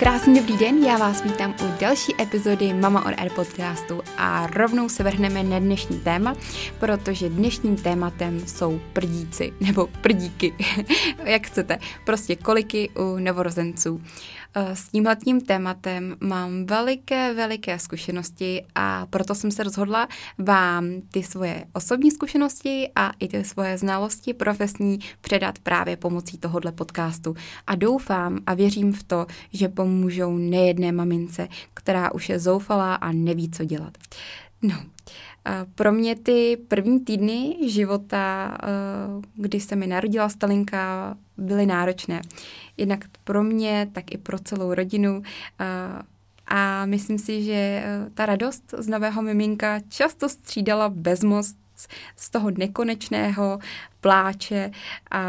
Krásný dobrý den, já vás vítám u další epizody Mama on Air podcastu a rovnou se vrhneme na dnešní téma, protože dnešním tématem jsou prdíci, nebo prdíky, jak chcete, prostě koliky u novorozenců. Eh, s tímhletím tématem mám veliké, veliké zkušenosti a proto jsem se rozhodla vám ty svoje osobní zkušenosti a i ty svoje znalosti profesní předat právě pomocí tohohle podcastu. A doufám a věřím v to, že pomůžou nejedné mamince, která už je zoufalá a neví, co dělat. No, pro mě ty první týdny života, eh, kdy se mi narodila Stalinka, byly náročné. Jednak pro mě, tak i pro celou rodinu. Eh, a myslím si, že eh, ta radost z nového miminka často střídala bezmost z toho nekonečného pláče a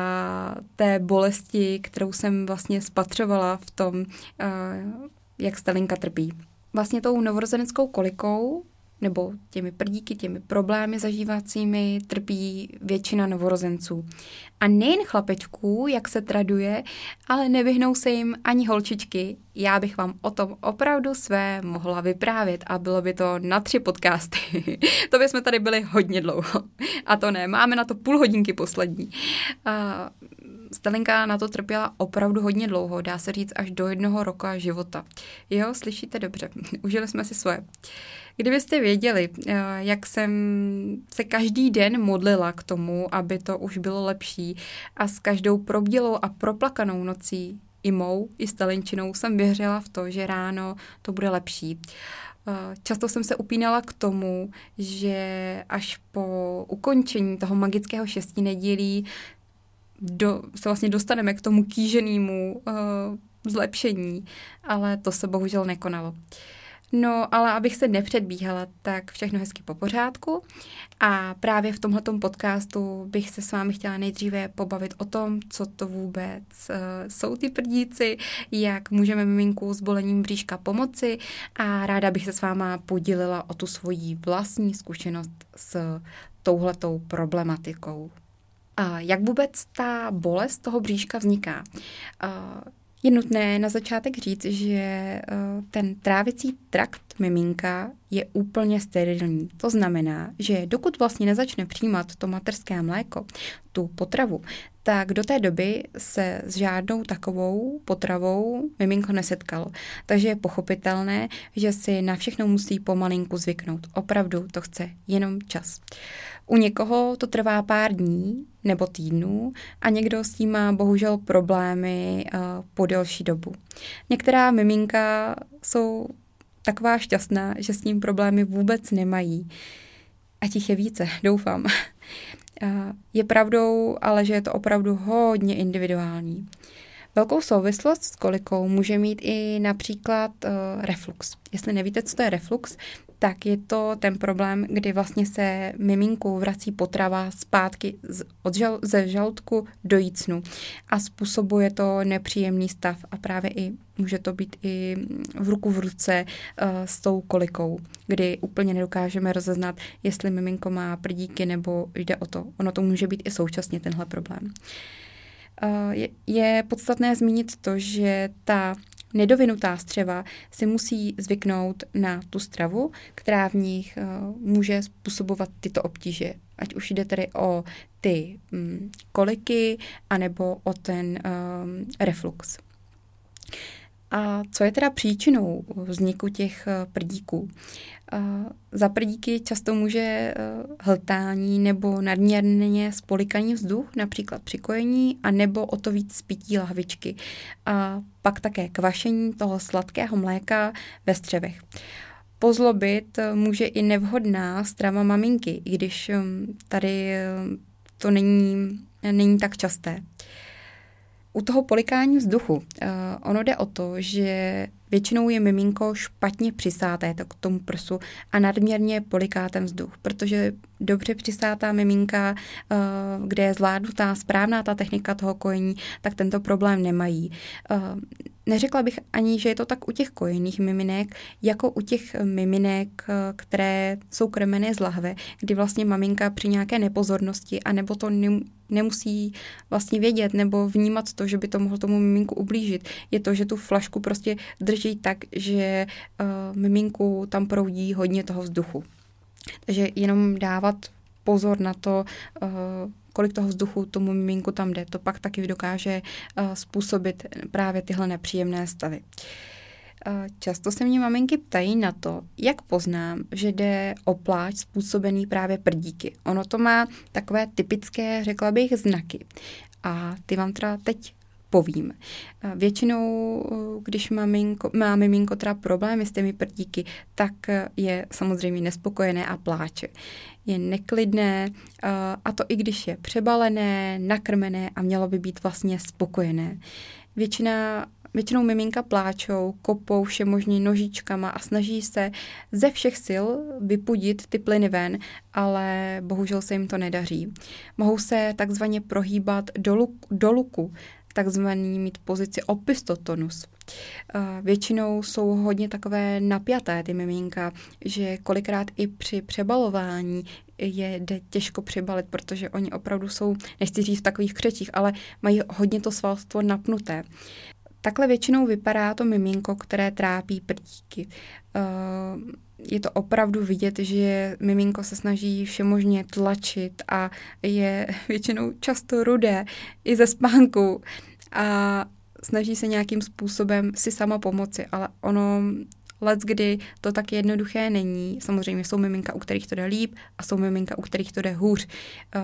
té bolesti, kterou jsem vlastně spatřovala v tom, jak Stalinka trpí. Vlastně tou novorozeneckou kolikou nebo těmi prdíky, těmi problémy zažívacími trpí většina novorozenců. A nejen chlapečků, jak se traduje, ale nevyhnou se jim ani holčičky. Já bych vám o tom opravdu své mohla vyprávět a bylo by to na tři podcasty. to bychom tady byli hodně dlouho. A to ne, máme na to půl hodinky poslední. A Stalinka na to trpěla opravdu hodně dlouho, dá se říct až do jednoho roka života. Jo, slyšíte dobře, užili jsme si svoje. Kdybyste věděli, eh, jak jsem se každý den modlila k tomu, aby to už bylo lepší a s každou probdělou a proplakanou nocí i mou, i stalinčinou jsem věřila v to, že ráno to bude lepší. Eh, často jsem se upínala k tomu, že až po ukončení toho magického šestí nedělí do, se vlastně dostaneme k tomu kýženému uh, zlepšení, ale to se bohužel nekonalo. No, ale abych se nepředbíhala, tak všechno hezky po pořádku. A právě v tomhletom podcastu bych se s vámi chtěla nejdříve pobavit o tom, co to vůbec uh, jsou ty prdíci, jak můžeme miminku s bolením bříška pomoci a ráda bych se s váma podělila o tu svoji vlastní zkušenost s touhletou problematikou. Jak vůbec ta bolest toho bříška vzniká? Uh, je nutné na začátek říct, že eh, ten trávicí trakt miminka je úplně sterilní. To znamená, že dokud vlastně nezačne přijímat to materské mléko, tu potravu, tak do té doby se s žádnou takovou potravou miminko nesetkalo. Takže je pochopitelné, že si na všechno musí pomalinku zvyknout. Opravdu to chce jenom čas. U někoho to trvá pár dní nebo týdnů a někdo s tím má bohužel problémy uh, po delší dobu. Některá miminka jsou taková šťastná, že s ním problémy vůbec nemají. A těch je více, doufám. Je pravdou, ale že je to opravdu hodně individuální. Velkou souvislost s kolikou může mít i například uh, reflux. Jestli nevíte, co to je reflux, tak je to ten problém, kdy vlastně se miminku vrací potrava zpátky z, od žal, ze žaludku do jícnu a způsobuje to nepříjemný stav a právě i může to být i v ruku v ruce uh, s tou kolikou, kdy úplně nedokážeme rozeznat, jestli miminko má prdíky nebo jde o to. Ono to může být i současně tenhle problém. Uh, je, je podstatné zmínit to, že ta nedovinutá střeva si musí zvyknout na tu stravu, která v nich uh, může způsobovat tyto obtíže. Ať už jde tedy o ty um, koliky, anebo o ten um, reflux. A co je teda příčinou vzniku těch eh, prdíků? Eh, za prdíky často může eh, hltání nebo nadměrně spolikaný vzduch, například při kojení, a nebo o to víc spití lahvičky. A pak také kvašení toho sladkého mléka ve střevech. Pozlobit může i nevhodná strava maminky, i když tady to není, není tak časté. U toho polikání vzduchu, uh, ono jde o to, že většinou je miminko špatně přisáté k tomu prsu a nadměrně poliká ten vzduch, protože dobře přisátá miminka, uh, kde je zvládnutá správná ta technika toho kojení, tak tento problém nemají. Uh, neřekla bych ani, že je to tak u těch kojených miminek, jako u těch miminek, které jsou krmené z lahve, kdy vlastně maminka při nějaké nepozornosti, anebo to nemusí vlastně vědět nebo vnímat to, že by to mohlo tomu miminku ublížit, je to, že tu flašku prostě drží tak, že miminku tam proudí hodně toho vzduchu. Takže jenom dávat pozor na to, uh, kolik toho vzduchu tomu miminku tam jde. To pak taky dokáže uh, způsobit právě tyhle nepříjemné stavy. Často se mě maminky ptají na to, jak poznám, že jde o pláč způsobený právě prdíky. Ono to má takové typické, řekla bych, znaky. A ty vám teda teď povím. Většinou, když maminko, má miminko teda problémy s těmi prdíky, tak je samozřejmě nespokojené a pláče. Je neklidné a to i když je přebalené, nakrmené a mělo by být vlastně spokojené. Většina Většinou miminka pláčou, kopou všemožní nožičkama a snaží se ze všech sil vypudit ty plyny ven, ale bohužel se jim to nedaří. Mohou se takzvaně prohýbat do, luk, do luku, takzvaný mít pozici opistotonus. Většinou jsou hodně takové napjaté ty miminka, že kolikrát i při přebalování je jde těžko přebalit, protože oni opravdu jsou, nechci říct v takových křečích, ale mají hodně to svalstvo napnuté. Takhle většinou vypadá to miminko, které trápí prdíky. Eh, je to opravdu vidět, že miminko se snaží všemožně tlačit a je většinou často rudé i ze spánku a snaží se nějakým způsobem si sama pomoci, ale ono let, kdy to tak jednoduché není. Samozřejmě jsou miminka, u kterých to jde líp a jsou miminka, u kterých to jde hůř. Uh,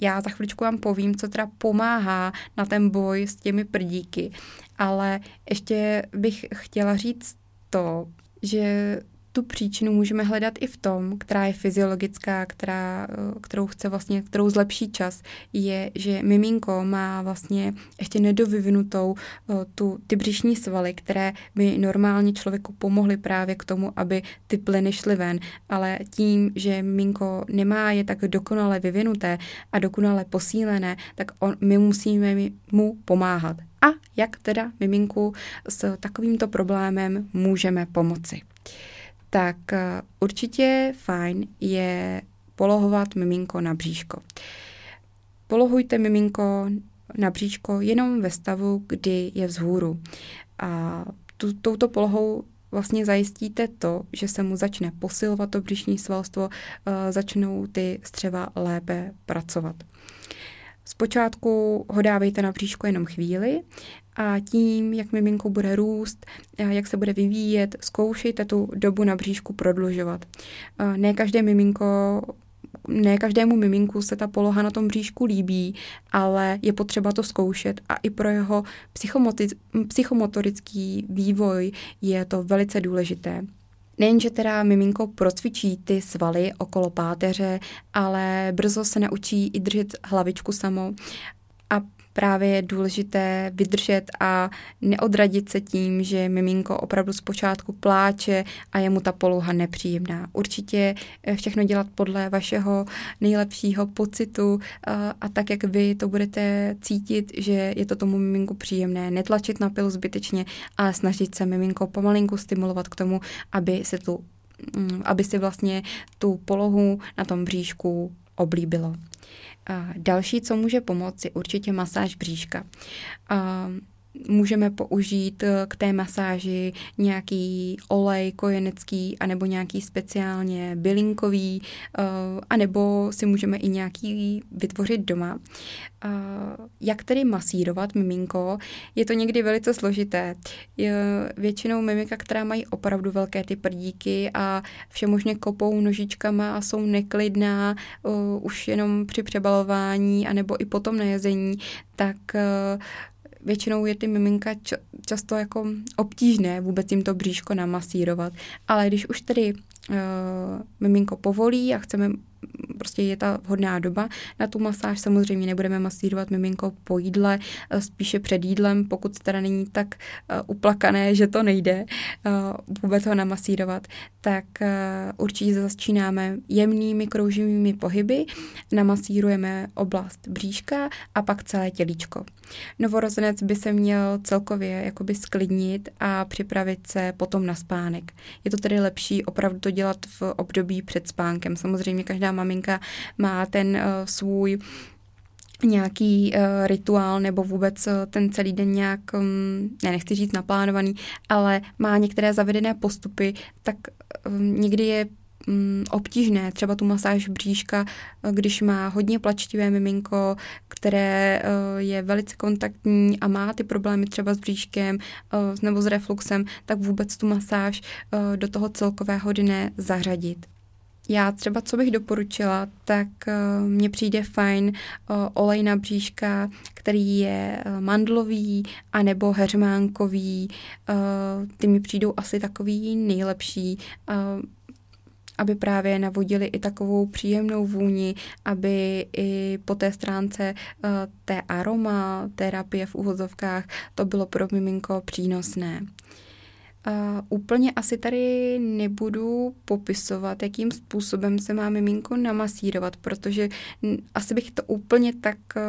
já za chviličku vám povím, co teda pomáhá na ten boj s těmi prdíky, ale ještě bych chtěla říct to, že tu příčinu můžeme hledat i v tom, která je fyziologická, která, eh, kterou chce vlastně, kterou zlepší čas, je, že miminko má vlastně ještě nedovyvinutou eh, tu, ty břišní svaly, které by normálně člověku pomohly právě k tomu, aby ty plyny šly ven, ale tím, že miminko nemá je tak dokonale vyvinuté a dokonale posílené, tak on, my musíme mu pomáhat. A jak teda miminku s takovýmto problémem můžeme pomoci? Tak eh, určitě fajn je polohovat miminko na bříško. Polohujte miminko na bříško jenom ve stavu, kdy je vzhůru. A tu, touto polohou vlastně zajistíte to, že se mu začne posilovat to břišní svalstvo, uh, začnou ty střeva lépe pracovat. Zpočátku ho dávejte na bříško jenom chvíli a tím, jak miminko bude růst, jak se bude vyvíjet, zkoušejte tu dobu na bříšku prodlužovat. Ne každé miminko ne každému miminku se ta poloha na tom bříšku líbí, ale je potřeba to zkoušet a i pro jeho psychomotorický vývoj je to velice důležité. Nejenže teda miminko procvičí ty svaly okolo páteře, ale brzo se naučí i držet hlavičku samo právě je důležité vydržet a neodradit se tím, že miminko opravdu zpočátku pláče a je mu ta poloha nepříjemná. Určitě eh, všechno dělat podle vašeho nejlepšího pocitu a, eh, a tak, jak vy to budete cítit, že je to tomu miminku příjemné. Netlačit na pilu zbytečně, a snažit se miminko pomalinku stimulovat k tomu, aby si tu mm, aby si vlastně tu polohu na tom bříšku oblíbilo. Další, co může pomoci, určitě masáž bříška. Můžeme použít eh, k té masáži nějaký olej kojenecký, anebo nějaký speciálně bylinkový, eh, anebo si můžeme i nějaký vytvořit doma. Jak tedy masírovat miminko? Je to někdy velice složité. Většinou miminka, která mají opravdu velké ty prdíky a všemožně kopou nožičkama a jsou neklidná eh, už jenom při přebalování, anebo i potom na jezení, tak většinou je ty miminka č- často jako obtížné vůbec jim to bříško namasírovat. Ale když už tedy uh, miminko povolí a chceme prostě je ta vhodná doba na tu masáž. Samozřejmě nebudeme masírovat miminko po jídle, eh, spíše před jídlem, pokud teda není tak uh, uplakané, že to nejde vůbec ho namasírovat, tak určitě začínáme jemnými krouživými pohyby, namasírujeme oblast bříška a pak celé tělíčko. Novorozenec by se měl celkově jakoby sklidnit a připravit se potom na spánek. Je to tedy lepší opravdu to dělat v období před spánkem. Samozřejmě každá maminka má ten uh, svůj nějaký uh, rituál nebo vůbec uh, ten celý den nějak, um, ne, nechci říct naplánovaný, ale má některé zavedené postupy, tak um, někdy je um, obtížné, třeba tu masáž bříška, když má hodně plačtivé miminko, které uh, je velice kontaktní a má ty problémy třeba s bříškem uh, nebo s refluxem, tak vůbec tu masáž do toho celkového dne zařadit. Já třeba, co bych doporučila, tak mně přijde fajn olej na bříška, který je mandlový anebo heřmánkový. Ty mi přijdou asi takový nejlepší. Aby právě navodili i takovou příjemnou vůni, aby i po té stránce uh, té aroma terapie v úvozovkách to bylo pro miminko přínosné. Uh, úplně asi tady nebudu popisovat, jakým způsobem se má miminko namasírovat, protože asi bych to úplně tak uh,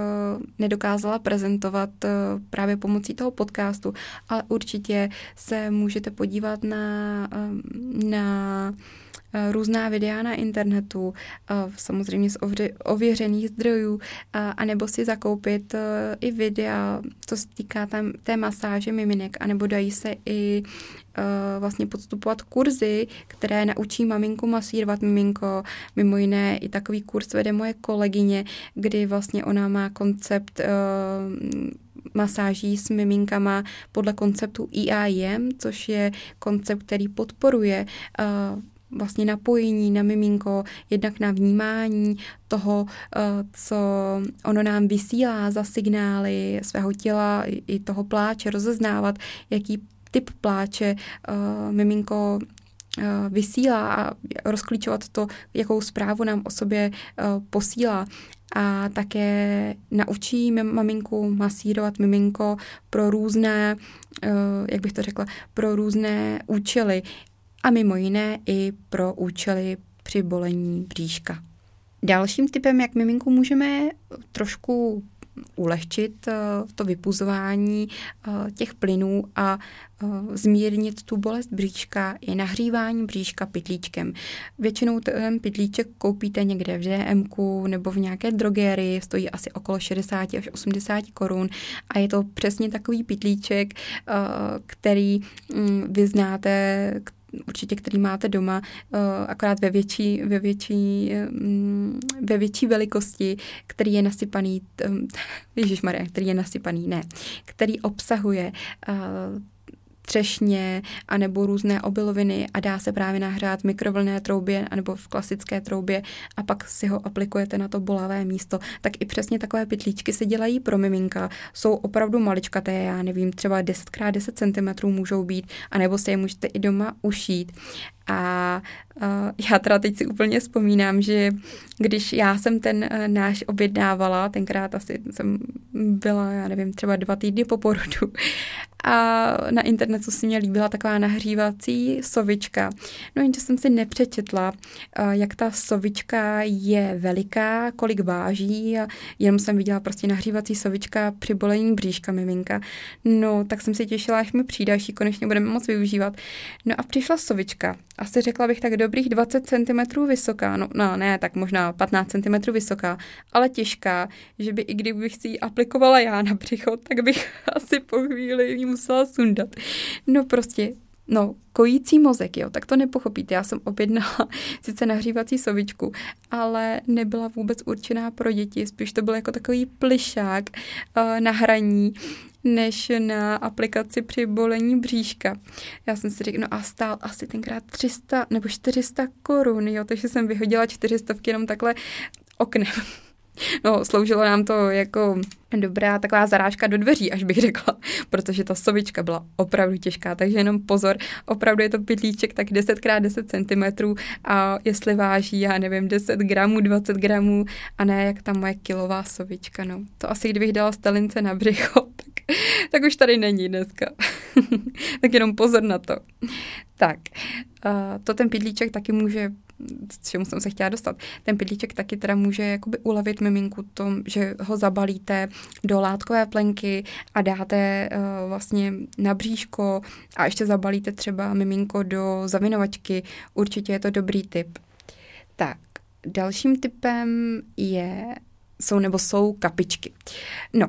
nedokázala prezentovat uh, právě pomocí toho podcastu, ale určitě se můžete podívat na, uh, na Eh, různá videa na internetu, eh, samozřejmě z ověřených zdrojů, eh, anebo si zakoupit i videa, co se týká tam, té masáže miminek, anebo dají se i vlastně podstupovat kurzy, které naučí maminku masírovat miminko. Mimo jiné i takový kurz vede moje kolegyně, kdy vlastně ona má koncept masáží s miminkama podle konceptu EIM, což je koncept, který podporuje uh, vlastně napojení na miminko, jednak na vnímání toho, eh, co ono nám vysílá za signály svého těla i toho pláče, rozeznávat, jaký typ pláče uh, miminko uh, vysílá a rozklíčovat to, jakou zprávu nám o sobě posílá. A také naučí maminku masírovat miminko pro různé, jak bych to řekla, pro různé účely a mimo jiné i pro účely při bolení bříška. Dalším typem, jak miminku můžeme trošku ulehčit eh, to vypuzování eh, těch plynů a eh, zmírnit tu bolest bříška je nahřívání bříška pytlíčkem. Většinou ten pytlíček koupíte někde v DM nebo v nějaké drogérii, stojí asi okolo 60 až 80 korun a je to přesně takový pytlíček, který mm, vy znáte, určitě, který máte doma, uh, akorát ve větší, ve větší, um, ve větší velikosti, který je nasypaný, um, Maria, který je nasypaný, ne, který obsahuje uh, třešně anebo různé obiloviny a dá se právě nahřát v mikrovlné troubě anebo v klasické troubě a pak si ho aplikujete na to bolavé místo. Tak i přesně takové pytlíčky se dělají pro miminka. Jsou opravdu maličkaté, já nevím, třeba 10x10 cm můžou být, anebo si je můžete i doma ušít. A uh, já teda teď si úplně vzpomínám, že když já jsem ten uh, náš objednávala, tenkrát asi jsem byla, já nevím, třeba dva týdny po porodu a na internetu si mě líbila taková nahřívací sovička. No jenže jsem si nepřečetla, uh, jak ta sovička je veliká, kolik váží a jenom jsem viděla prostě nahřívací sovička při bolení bříška miminka. No, tak jsem si těšila, až mi přijde, až ji konečně budeme moc využívat. No a přišla sovička asi řekla bych tak dobrých 20 cm vysoká, no, no ne, tak možná 15 cm vysoká, ale těžká, že by i kdybych si ji aplikovala já na břicho, tak bych asi po chvíli musela sundat. No prostě No, kojící mozek, jo, tak to nepochopíte. Já jsem objednala sice nahřívací sovičku, ale nebyla vůbec určená pro děti, spíš to byl jako takový plišák uh, na hraní, než na aplikaci při bolení bříška. Já jsem si řekla, no a stál asi tenkrát 300 nebo 400 korun, jo, takže jsem vyhodila 400 jenom takhle oknem. no, sloužilo nám to jako dobrá taková zarážka do dveří, až bych řekla, protože ta sovička byla opravdu těžká, takže jenom pozor, opravdu je to pytlíček tak 10x10 cm a jestli váží, já nevím, 10 gramů, 20 gramů a ne jak ta moje kilová sovička, no. To asi kdybych dala stalince na břicho, tak, tak už tady není dneska. tak jenom pozor na to. Tak, uh, to ten pidlíček taky může s čemu jsem se chtěla dostat. Ten pidlíček taky teda může jakoby ulevit miminku tom, že ho zabalíte do látkové plenky a dáte uh, vlastně na bříško a ještě zabalíte třeba miminko do zavinovačky. Určitě je to dobrý tip. Tak, dalším typem je jsou nebo jsou kapičky. No,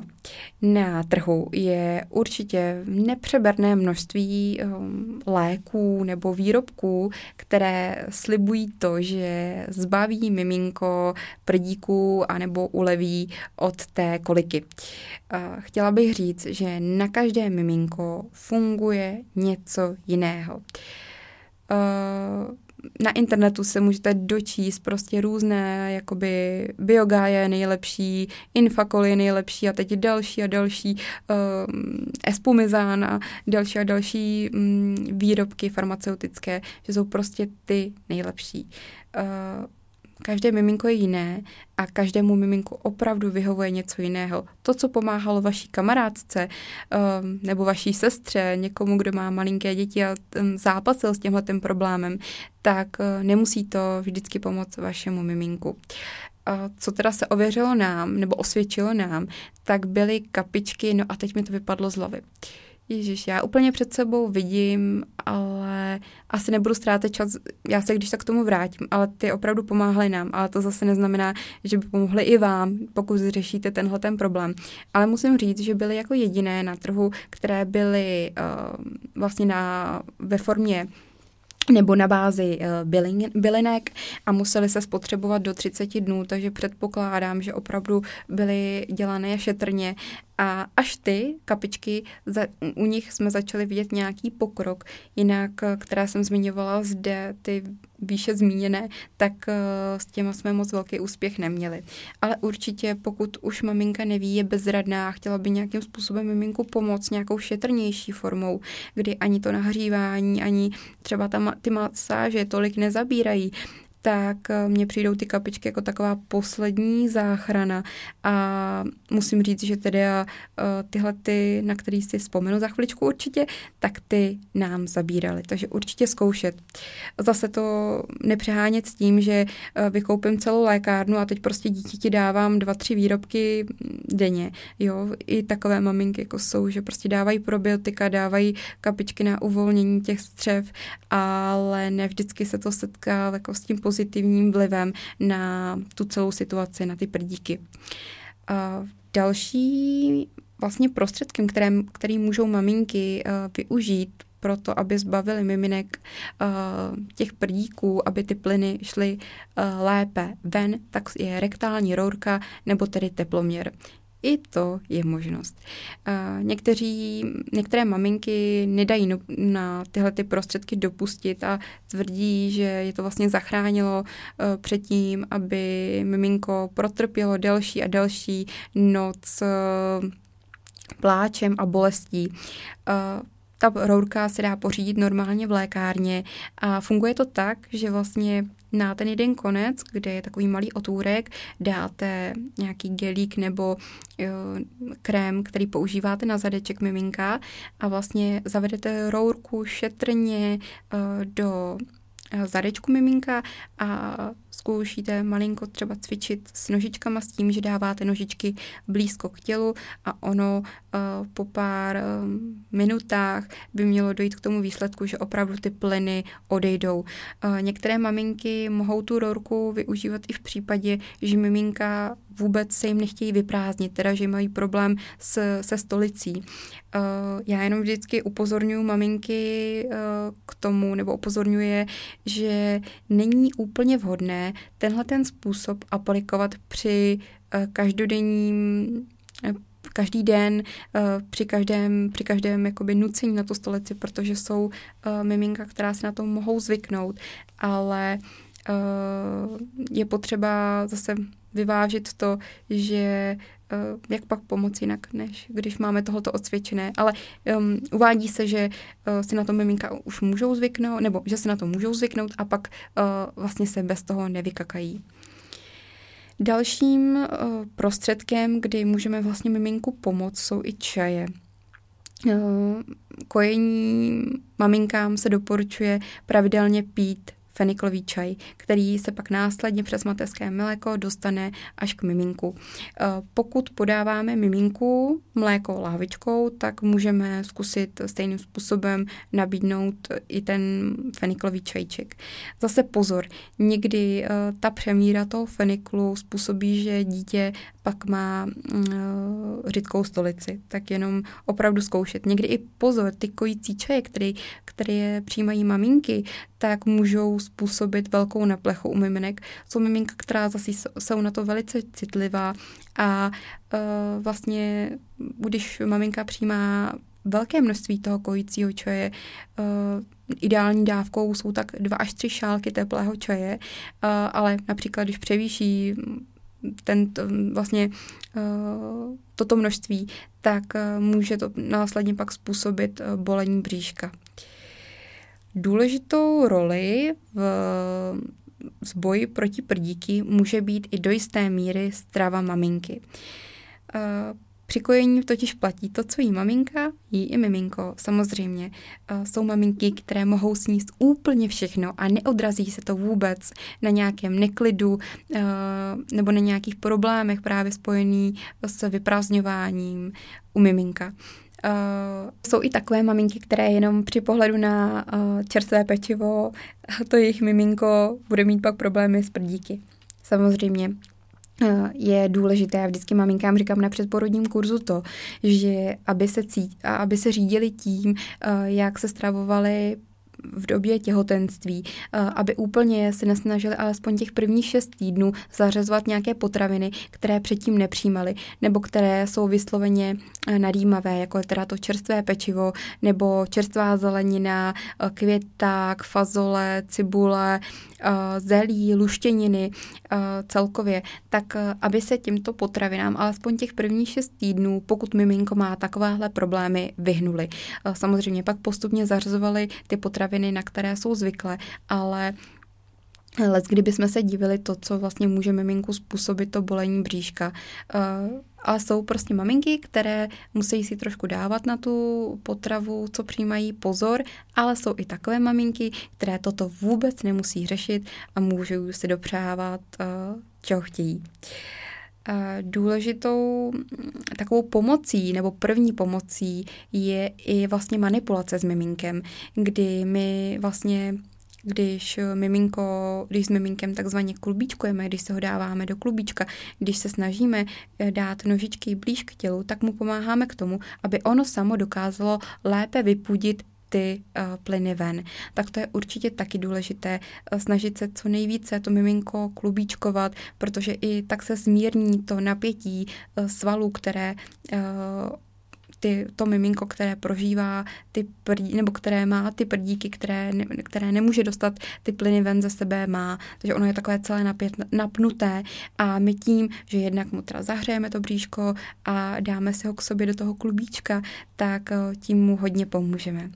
na trhu je určitě nepřeberné množství um, léků nebo výrobků, které slibují to, že zbaví miminko prdíků anebo uleví od té koliky. Uh, chtěla bych říct, že na každé miminko funguje něco jiného. Uh, na internetu se můžete dočíst prostě různé, jakoby biogáje je nejlepší, infakol je nejlepší a teď další a další um, espumizán a další a další um, výrobky farmaceutické, že jsou prostě ty nejlepší. Uh, Každé miminko je jiné a každému miminku opravdu vyhovuje něco jiného. To, co pomáhalo vaší kamarádce um, nebo vaší sestře, někomu, kdo má malinké děti a zápasil s tímhle problémem, tak uh, nemusí to vždycky pomoct vašemu miminku. A co teda se ověřilo nám, nebo osvědčilo nám, tak byly kapičky, no a teď mi to vypadlo z hlavy. Uh, Ježíš, já úplně před sebou vidím, ale asi nebudu ztrácet čas, já se když tak k tomu vrátím, ale ty opravdu pomáhaly nám, ale to zase neznamená, že by pomohly i vám, pokud řešíte tenhle ten problém. Ale musím říct, že byly jako jediné na trhu, které byly uh, vlastně na, ve formě nebo na bázi uh, bylinek a museli se spotřebovat do 30 dnů, takže předpokládám, že opravdu byly dělané šetrně a až ty kapičky, za, u nich jsme začali vidět nějaký pokrok, jinak, která jsem zmiňovala zde, ty výše zmíněné, tak uh, s těma jsme moc velký úspěch neměli. Ale určitě, pokud už maminka neví, je bezradná, chtěla by nějakým způsobem miminku pomoct nějakou šetrnější formou, kdy ani to nahřívání, ani třeba ta, ty masáže tolik nezabírají, tak eh, mně přijdou ty kapičky jako taková poslední záchrana. A musím říct, že tedy eh, tyhle ty, na který si vzpomenu za chviličku určitě, tak ty nám zabírali, takže určitě zkoušet. Zase to nepřehánět s tím, že eh, vykoupím celou lékárnu a teď prostě dítěti dávám dva, tři výrobky denně, jo, i takové maminky jako jsou, že prostě dávají probiotika, dávají kapičky na uvolnění těch střev, ale ne vždycky se to setká jako s tím pozitivním vlivem na tu celou situaci, na ty prdíky. Uh, další vlastně prostředkem, které, který můžou maminky uh, využít pro to, aby zbavili miminek uh, těch prdíků, aby ty plyny šly uh, lépe ven, tak je rektální rourka nebo tedy teploměr. I to je možnost. Někteří, některé maminky nedají no, na tyhle ty prostředky dopustit a tvrdí, že je to vlastně zachránilo před tím, aby miminko protrpělo delší a delší noc e, pláčem a bolestí. E, ta rourka se dá pořídit normálně v lékárně a funguje to tak, že vlastně na ten jeden konec, kde je takový malý otůrek, dáte nějaký gelík nebo jo, krém, který používáte na zadeček miminka a vlastně zavedete rourku šetrně uh, do zadečku miminka a zkoušíte malinko třeba cvičit s nožičkama s tím, že dáváte nožičky blízko k tělu a ono uh, po pár uh, minutách by mělo dojít k tomu výsledku, že opravdu ty plyny odejdou. Některé maminky mohou tu rorku využívat i v případě, že miminka vůbec se jim nechtějí vyprázdnit, teda že mají problém s, se stolicí. Já jenom vždycky upozorňuji maminky k tomu, nebo upozorňuje, že není úplně vhodné tenhle ten způsob aplikovat při uh, každodenním každý den, při každém, při každém jakoby nucení na tu stolici, protože jsou miminka, která se na to mohou zvyknout, ale je potřeba zase vyvážit to, že jak pak pomoci jinak, než když máme tohoto odsvědčené. Ale um, uvádí se, že uh, si na to miminka už můžou zvyknout, nebo že si na to můžou zvyknout a pak uh, vlastně se bez toho nevykakají. Dalším uh, prostředkem, kdy můžeme vlastně miminku pomoct, jsou i čaje. Uh, kojení maminkám se doporučuje pravidelně pít feniklový čaj, který se pak následně přes mateřské mléko dostane až k miminku. Eh, pokud podáváme miminku mléko lávičkou, tak můžeme zkusit stejným způsobem nabídnout i ten feniklový čajček. Zase pozor, někdy eh, ta přemíra toho feniklu způsobí, že dítě pak má uh, řidkou stolici, tak jenom opravdu zkoušet. Někdy i pozor, ty kojící čaje, které, které přijímají maminky, tak můžou způsobit velkou neplechu u miminek. Jsou miminka, která zase jsou na to velice citlivá a uh, vlastně, když maminka přijímá velké množství toho kojícího čaje. Uh, ideální dávkou jsou tak dva až tři šálky teplého čaje, uh, ale například, když převýší ten vlastně toto množství, tak může to následně pak způsobit bolení bříška. Důležitou roli v v boji proti prdíky může být i do jisté míry strava maminky. Při kojení totiž platí to, co jí maminka, jí i miminko. Samozřejmě uh, jsou maminky, které mohou sníst úplně všechno a neodrazí se to vůbec na nějakém neklidu uh, nebo na nějakých problémech právě spojený s vyprázdňováním u miminka. Uh, jsou i takové maminky, které jenom při pohledu na uh, čerstvé pečivo, to jejich miminko bude mít pak problémy s prdíky. Samozřejmě Eh, je důležité, já vždycky maminkám říkám na předporodním kurzu to, že aby se, cít, aby se řídili tím, eh, jak se stravovali v době těhotenství, eh, aby úplně se nesnažili alespoň těch prvních šest týdnů zařezovat nějaké potraviny, které předtím nepřijímali, nebo které jsou vysloveně eh, nadýmavé, jako je teda to čerstvé pečivo, nebo čerstvá zelenina, eh, květák, fazole, cibule, zelí, luštěniny celkově, tak aby se těmto potravinám alespoň těch prvních šest týdnů, pokud miminko má takovéhle problémy, vyhnuli. Samozřejmě pak postupně zařazovali ty potraviny na které jsou zvyklé, ale Lec, kdyby jsme se divili to, co vlastně může miminku způsobit to bolení bříška. Ale jsou prostě maminky, které musí si trošku dávat na tu potravu, co přijímají pozor, ale jsou i takové maminky, které toto vůbec nemusí řešit a můžou si dopřávat, uh, čeho chtějí. Důležitou takovou pomocí nebo první pomocí je i vlastně manipulace s miminkem, kdy my vlastně když miminko, když s miminkem takzvaně klubíčkujeme, když se ho dáváme do klubíčka, když se snažíme eh, dát nožičky blíž k tělu, tak mu pomáháme k tomu, aby ono samo dokázalo lépe vypudit ty uh, plyny ven. Tak to je určitě taky důležité snažit se co nejvíce to miminko klubíčkovat, protože i tak se zmírní to napětí svalů, které ty, to miminko, které prožívá ty prdí, nebo které má ty prdíky, které, ne, které nemůže dostat ty plyny ven ze sebe, má. Takže ono je takové celé napět, napnuté a my tím, že jednak mu teda zahřejeme to bříško a dáme si ho k sobě do toho klubíčka, tak eh, tím mu hodně pomůžeme.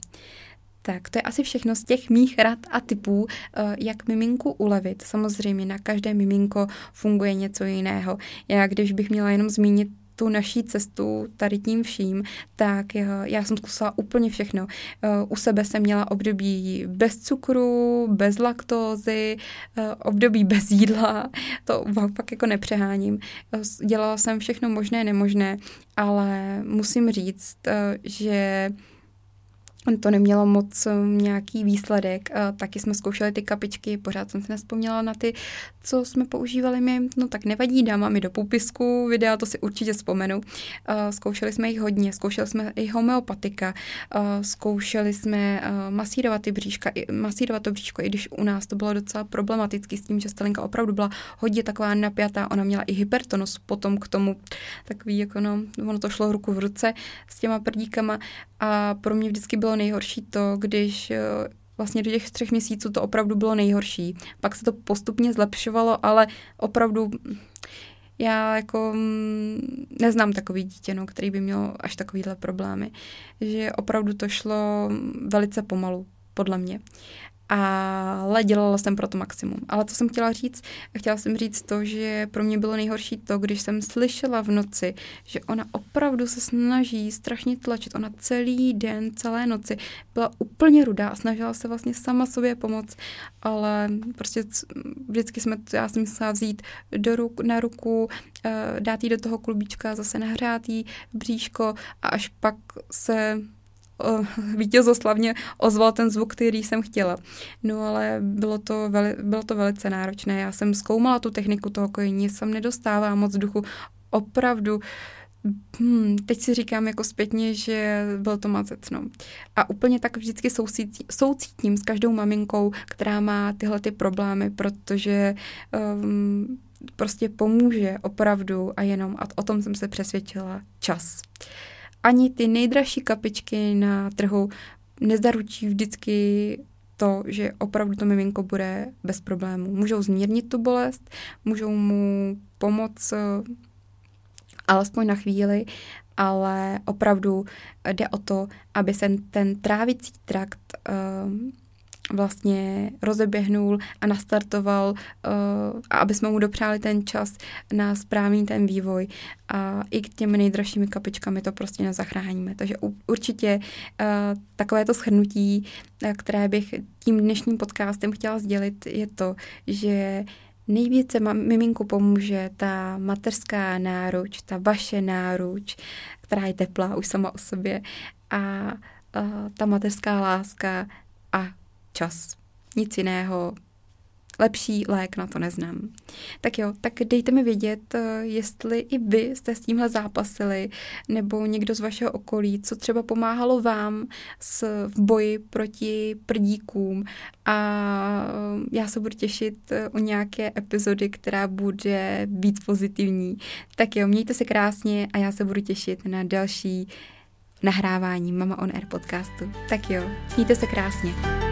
Tak to je asi všechno z těch mých rad a typů, eh, jak miminku ulevit. Samozřejmě na každé miminko funguje něco jiného. Já když bych měla jenom zmínit tu naší cestu tady tím vším, tak eh, já jsem zkusila úplně všechno. Eh, u sebe jsem měla období bez cukru, bez laktózy, eh, období bez jídla, to fakt jako nepřeháním. Dělala jsem všechno možné, nemožné, ale musím říct, že to nemělo moc um, nějaký výsledek. Taky jsme zkoušeli ty kapičky, pořád jsem se nespomněla na ty, co jsme používali my. No tak nevadí, dám vám i do popisku videa, to si určitě vzpomenu. Zkoušeli jsme jich hodně, zkoušeli jsme i homeopatika, zkoušeli jsme masírovat ty bříška, masírovat to bříško, i když u nás to bylo docela problematický s tím, že Stalinka opravdu byla hodně taková napjatá, ona měla i hypertonus potom k tomu, takový jako no, ono to šlo ruku v ruce s těma prdíkama a pro mě vždycky bylo nejhorší to, když eh, vlastně do těch třech měsíců to opravdu bylo nejhorší. Pak se to postupně zlepšovalo, ale opravdu Já jako mm, neznám takový dítě, no, který by měl až takovýhle problémy. Že opravdu to šlo velice pomalu, podle mě ale dělala jsem pro to maximum. Ale co jsem chtěla říct? Chtěla jsem říct to, že pro mě bylo nejhorší to, když jsem slyšela v noci, že ona opravdu se snaží strašně tlačit. Ona celý den, celé noci byla úplně rudá a snažila se vlastně sama sobě pomoct, ale prostě vždycky jsme, já jsem musela vzít do ruk, na ruku, eh, dát jí do toho klubíčka, zase nahrát jí bříško a až pak se vítězoslavně ozval ten zvuk, který jsem chtěla. No ale bylo to, veli, bylo to velice náročné. Já jsem zkoumala tu techniku toho kojení, jsem nedostává moc duchu. Opravdu Hmm, teď si říkám jako zpětně, že byl to mazec, no. A úplně tak vždycky soucítím, soucítím s každou maminkou, která má tyhle ty problémy, protože um, prostě pomůže opravdu a jenom, a o tom jsem se přesvědčila, čas. Ani ty nejdražší kapičky na trhu nezaručí vždycky to, že opravdu to miminko bude bez problémů. Můžou zmírnit tu bolest, můžou mu pomoct eh, alespoň na chvíli, ale opravdu jde o to, aby se ten trávicí trakt uh, vlastně rozeběhnul a nastartoval, uh, aby jsme mu dopřáli ten čas na správný ten vývoj a i k těmi nejdražšími kapičkami to prostě nezachráníme. Takže určitě uh, takové to shrnutí, uh, které bych tím dnešním podcastem chtěla sdělit, je to, že nejvíce miminku pomůže ta mateřská náruč, ta vaše náruč, která je teplá už sama o sobě a uh, ta mateřská láska a čas. Nic jiného, lepší lék na to neznám. Tak jo, tak dejte mi vědět, eh, jestli i vy jste s tímhle zápasili, nebo někdo z vašeho okolí, co třeba pomáhalo vám s, v boji proti prdíkům a eh, já se budu těšit o eh, nějaké epizody, která bude víc pozitivní. Tak jo, mějte se krásně a já se budu těšit na další nahrávání Mama on Air podcastu. Tak jo, mějte se krásně.